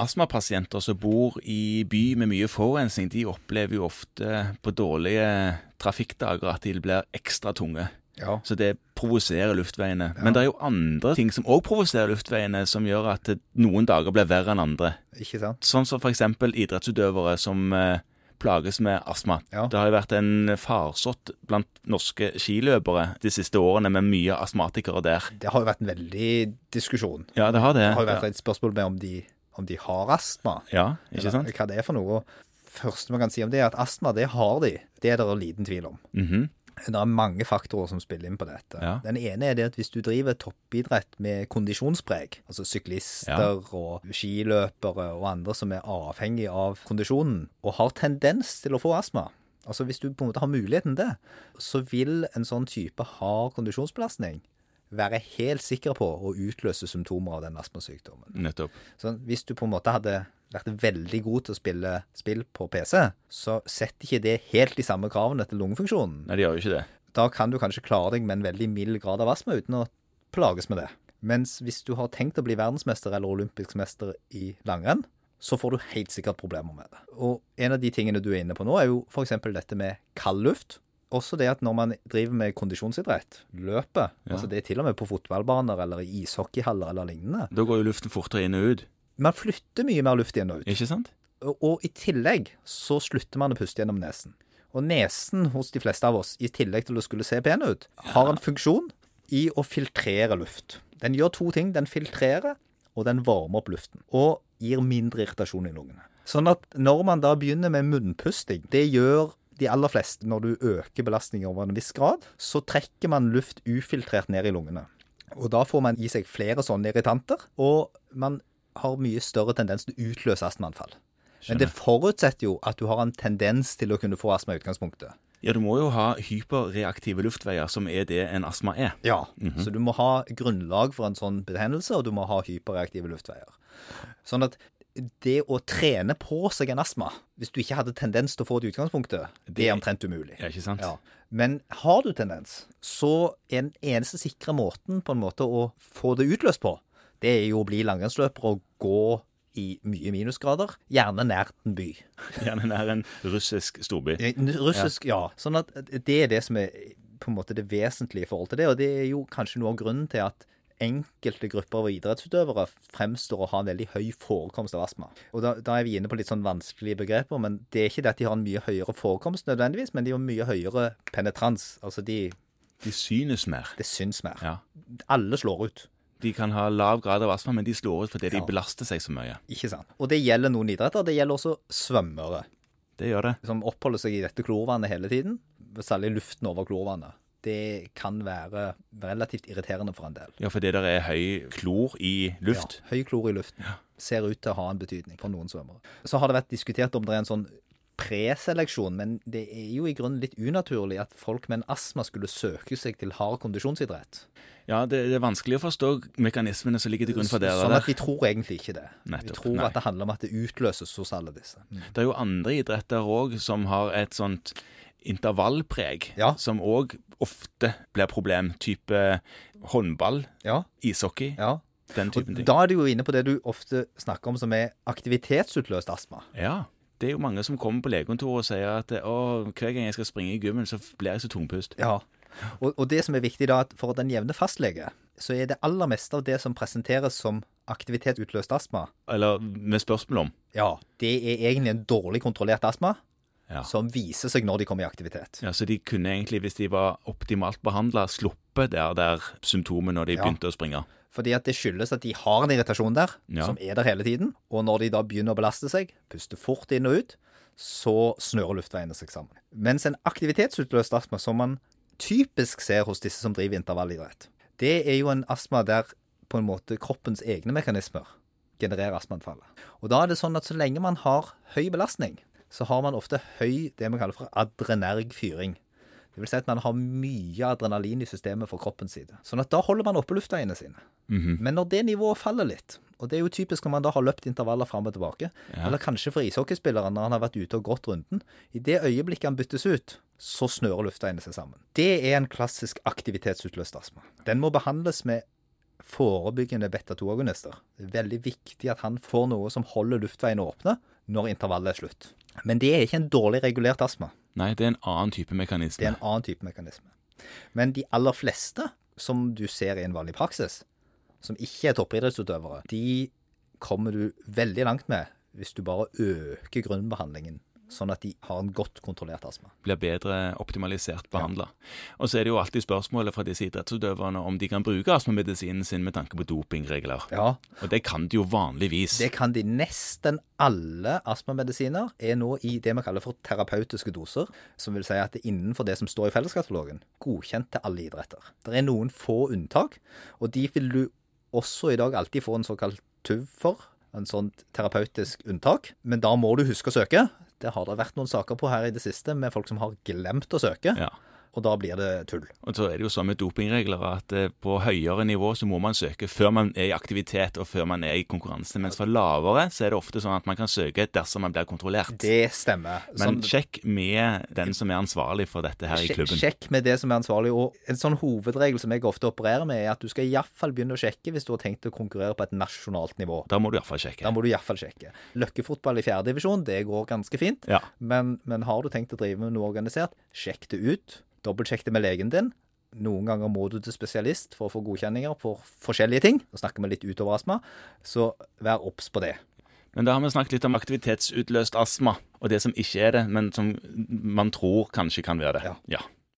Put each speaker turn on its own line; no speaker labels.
Astmapasienter som bor i by med mye forurensning, de opplever jo ofte på dårlige trafikkdager at de blir ekstra tunge.
Ja.
Så det provoserer luftveiene. Men det er jo andre ting som òg provoserer luftveiene, som gjør at noen dager blir verre enn andre.
Ikke sant?
Sånn som f.eks. idrettsutøvere som eh, plages med astma.
Ja.
Det har jo vært en farsott blant norske skiløpere de siste årene med mye astmatikere der.
Det har jo vært en veldig diskusjon.
Ja, det har det.
Det har jo vært
ja.
et spørsmål med om de, om de har astma.
ja, ikke sant?
Eller Hva det er for noe. første man kan si om det, er at astma, det har de. Det er det liten tvil om.
Mhm.
Det er mange faktorer som spiller inn på dette.
Ja.
Den ene er det at hvis du driver toppidrett med kondisjonspreg, altså syklister og skiløpere og andre som er avhengig av kondisjonen, og har tendens til å få astma, altså hvis du på en måte har muligheten til det, så vil en sånn type hard kondisjonsbelastning være helt sikker på å utløse symptomer av den astmasykdommen.
Nettopp.
Så hvis du på en måte hadde vært veldig god til å spille spill på PC, så setter ikke det helt de samme kravene til lungefunksjonen.
Nei, de gjør jo ikke det.
Da kan du kanskje klare deg med en veldig mild grad av astma uten å plages med det. Mens hvis du har tenkt å bli verdensmester eller olympisk mester i langrenn, så får du helt sikkert problemer med det. Og en av de tingene du er inne på nå, er jo f.eks. dette med kald luft. Også det at når man driver med kondisjonsidrett, løpet,
Ja.
altså det er til og med på fotballbaner eller i ishockeyhaller eller lignende,
Da går jo luften fortere inn og ut.
man flytter mye mer luft inn og ut.
Ikke sant?
Og, og i tillegg så slutter man å puste gjennom nesen. Og nesen hos de fleste av oss, i tillegg til å skulle se pen ut, har en funksjon i å filtrere luft. Den gjør to ting. Den filtrerer, og den varmer opp luften. Og gir mindre irritasjon i lungene. Sånn at når man da begynner med munnpusting, det gjør de aller fleste når du øker belastningen over en viss grad, så trekker man luft ufiltrert ned i lungene. Og da får man i seg flere sånne irritanter, og man har mye større tendens til å utløse astmaanfall. Men det forutsetter jo at du har en tendens til å kunne få astma i utgangspunktet.
Ja, du må jo ha hyperreaktive luftveier, som er det en astma er.
Ja. Så du må ha grunnlag for en sånn betennelse, og du må ha hyperreaktive luftveier. Sånn at det å trene på seg en astma, hvis du ikke hadde tendens til å få det i utgangspunktet, det er omtrent umulig.
Ja, ikke sant?
Ja. Men har du tendens, så er den eneste sikre måten på en måte å få det utløst på, det er jo å bli langrennsløper og gå i mye minusgrader, gjerne nært en by.
Gjerne nær en russisk storby.
Russisk, Russisk, ja. Sånn at det er det som er på en måte det vesentlige i forhold til det. Og det er jo kanskje noe av grunnen til at enkelte grupper av idrettsutøvere fremstår å ha en veldig høy forekomst av astma. Og da, da er vi inne på litt sånn vanskelige begreper, men det er ikke det at de har en mye høyere forekomst nødvendigvis, men de har mye høyere penetrans. Altså de
De synes mer.
Det syns mer.
Ja.
Alle slår ut.
De kan ha lav grad av astma, men de slår ut fordi de belaster seg så mye.
Ikke sant? Og det gjelder noen idretter. Det gjelder også svømmere,
Det gjør det.
som oppholder seg i dette klorvannet hele tiden. Særlig luften over klorvannet. Det kan være relativt irriterende for en del.
Ja, fordi det er høy klor i luft.
Ja, høy klor i luften. Ser ut til å ha en betydning for noen svømmere. Så har det vært diskutert om det er en sånn preseleksjon, men det er jo i grunnen litt unaturlig at folk med en astma skulle søke seg til hard kondisjonsidrett.
Ja, det, det er vanskelig å forstå mekanismene som ligger til grunn for det
sånn at vi tror egentlig ikke det.
Nettopp,
vi tror
nei.
at det handler om at det utløses hos alle disse.
Det er jo andre idretter òg som har et sånt intervallpreg,
Ja.
som òg ofte blir problem. Type håndball,
Ja,
ishockey,
ja.
den typen ting.
da er du jo inne på det du ofte snakker om som er aktivitetsutløst astma.
Ja. Det er jo mange som kommer på legekontoret og sier at hver gang jeg skal springe i gymmen, så blir jeg så tungpust.
Ja. Og, og det som er viktig da, at for den jevne fastlege, så er det aller meste av det som presenteres som aktivitetsutløst astma,
Eller med spørsmål om.
ja, det er egentlig en dårlig kontrollert astma
Ja.
som viser seg når de kommer i aktivitet.
ja. Så de kunne egentlig, hvis de var optimalt behandla, sluppet der, der symptomet når de
Ja.
begynte å springe.
Fordi at det skyldes at de har en irritasjon der,
Ja.
som er der hele tiden. Og når de da begynner å belaste seg, puster fort inn og ut, så snører luftveiene seg sammen. Mens en aktivitetsutløst astma, som man typisk ser hos disse som driver intervallidrett, det er jo en astma der på en måte kroppens egne mekanismer genererer astmaanfallet. Og da er det sånn at så lenge man har høy belastning, så har man ofte høy det man kaller for adrenerg fyring. Det vil si at man har mye adrenalin i systemet for kroppens side. Sånn at da holder man oppe luftøyene sine. Men når det nivået faller litt, og det er jo typisk når man da har løpt intervaller fram og tilbake,
Ja.
eller kanskje for ishockeyspilleren når han har vært ute og gått runden, i det øyeblikket han byttes ut, så snører luftøyene seg sammen. Det er en klassisk aktivitetsutløst astma. Den må behandles med forebyggende beta-2-agonister. Det er veldig viktig at han får noe som holder luftveiene åpne når intervallet er slutt. Men det er ikke en dårlig regulert astma.
Nei, det er en annen type mekanisme.
Det er en annen type mekanisme. Men de aller fleste som du ser i en vanlig praksis, som ikke er toppidrettsutøvere, de kommer du veldig langt med hvis du bare øker grunnbehandlingen, sånn at de har en godt kontrollert astma.
Blir bedre optimalisert behandla. Og så er det jo alltid spørsmålet fra disse idrettsutøverne om de kan bruke astmamedisinen sin med tanke på dopingregler.
Ja,
Og det kan de jo vanligvis.
det kan de. Nesten alle astmamedisiner er nå i det vi kaller for terapeutiske doser, som vil si at det er innenfor det som står i felleskatalogen, godkjent til alle idretter. Det er noen få unntak, og de vil du også i dag alltid få en såkalt TUV for, en sånn terapeutisk unntak. Men da må du huske å søke. Det har det vært noen saker på her i det siste med folk som har glemt å søke,
Ja.
Og da blir det tull.
Og så er det jo sånn med dopingregler at eh, på høyere nivå så må man søke før man er i aktivitet og før man er i konkurranse, mens for lavere så er det ofte sånn at man kan søke dersom man blir kontrollert.
Det stemmer.
Men
Sånn-
sjekk med den som er ansvarlig for dette her i klubben.
Sjekk med det som er ansvarlig. Og en sånn hovedregel som jeg ofte opererer med, er at du skal iallfall begynne å sjekke hvis du har tenkt å konkurrere på et nasjonalt nivå.
Da må du iallfall sjekke.
Da må du iallfall sjekke. Løkkefotball i fjerdedivisjon, det går ganske fint.
Ja.
Men, men har du tenkt å drive med noe organisert, sjekk det ut. Dobbeltsjekk det med legen din. Noen ganger må du til spesialist for å få godkjenninger på forskjellige ting. Nå snakker vi litt utover astma, så vær obs på det.
Men da har vi snakket litt om aktivitetsutløst astma, og det som ikke er det, men som man tror kanskje kan være det.
Ja.
ja.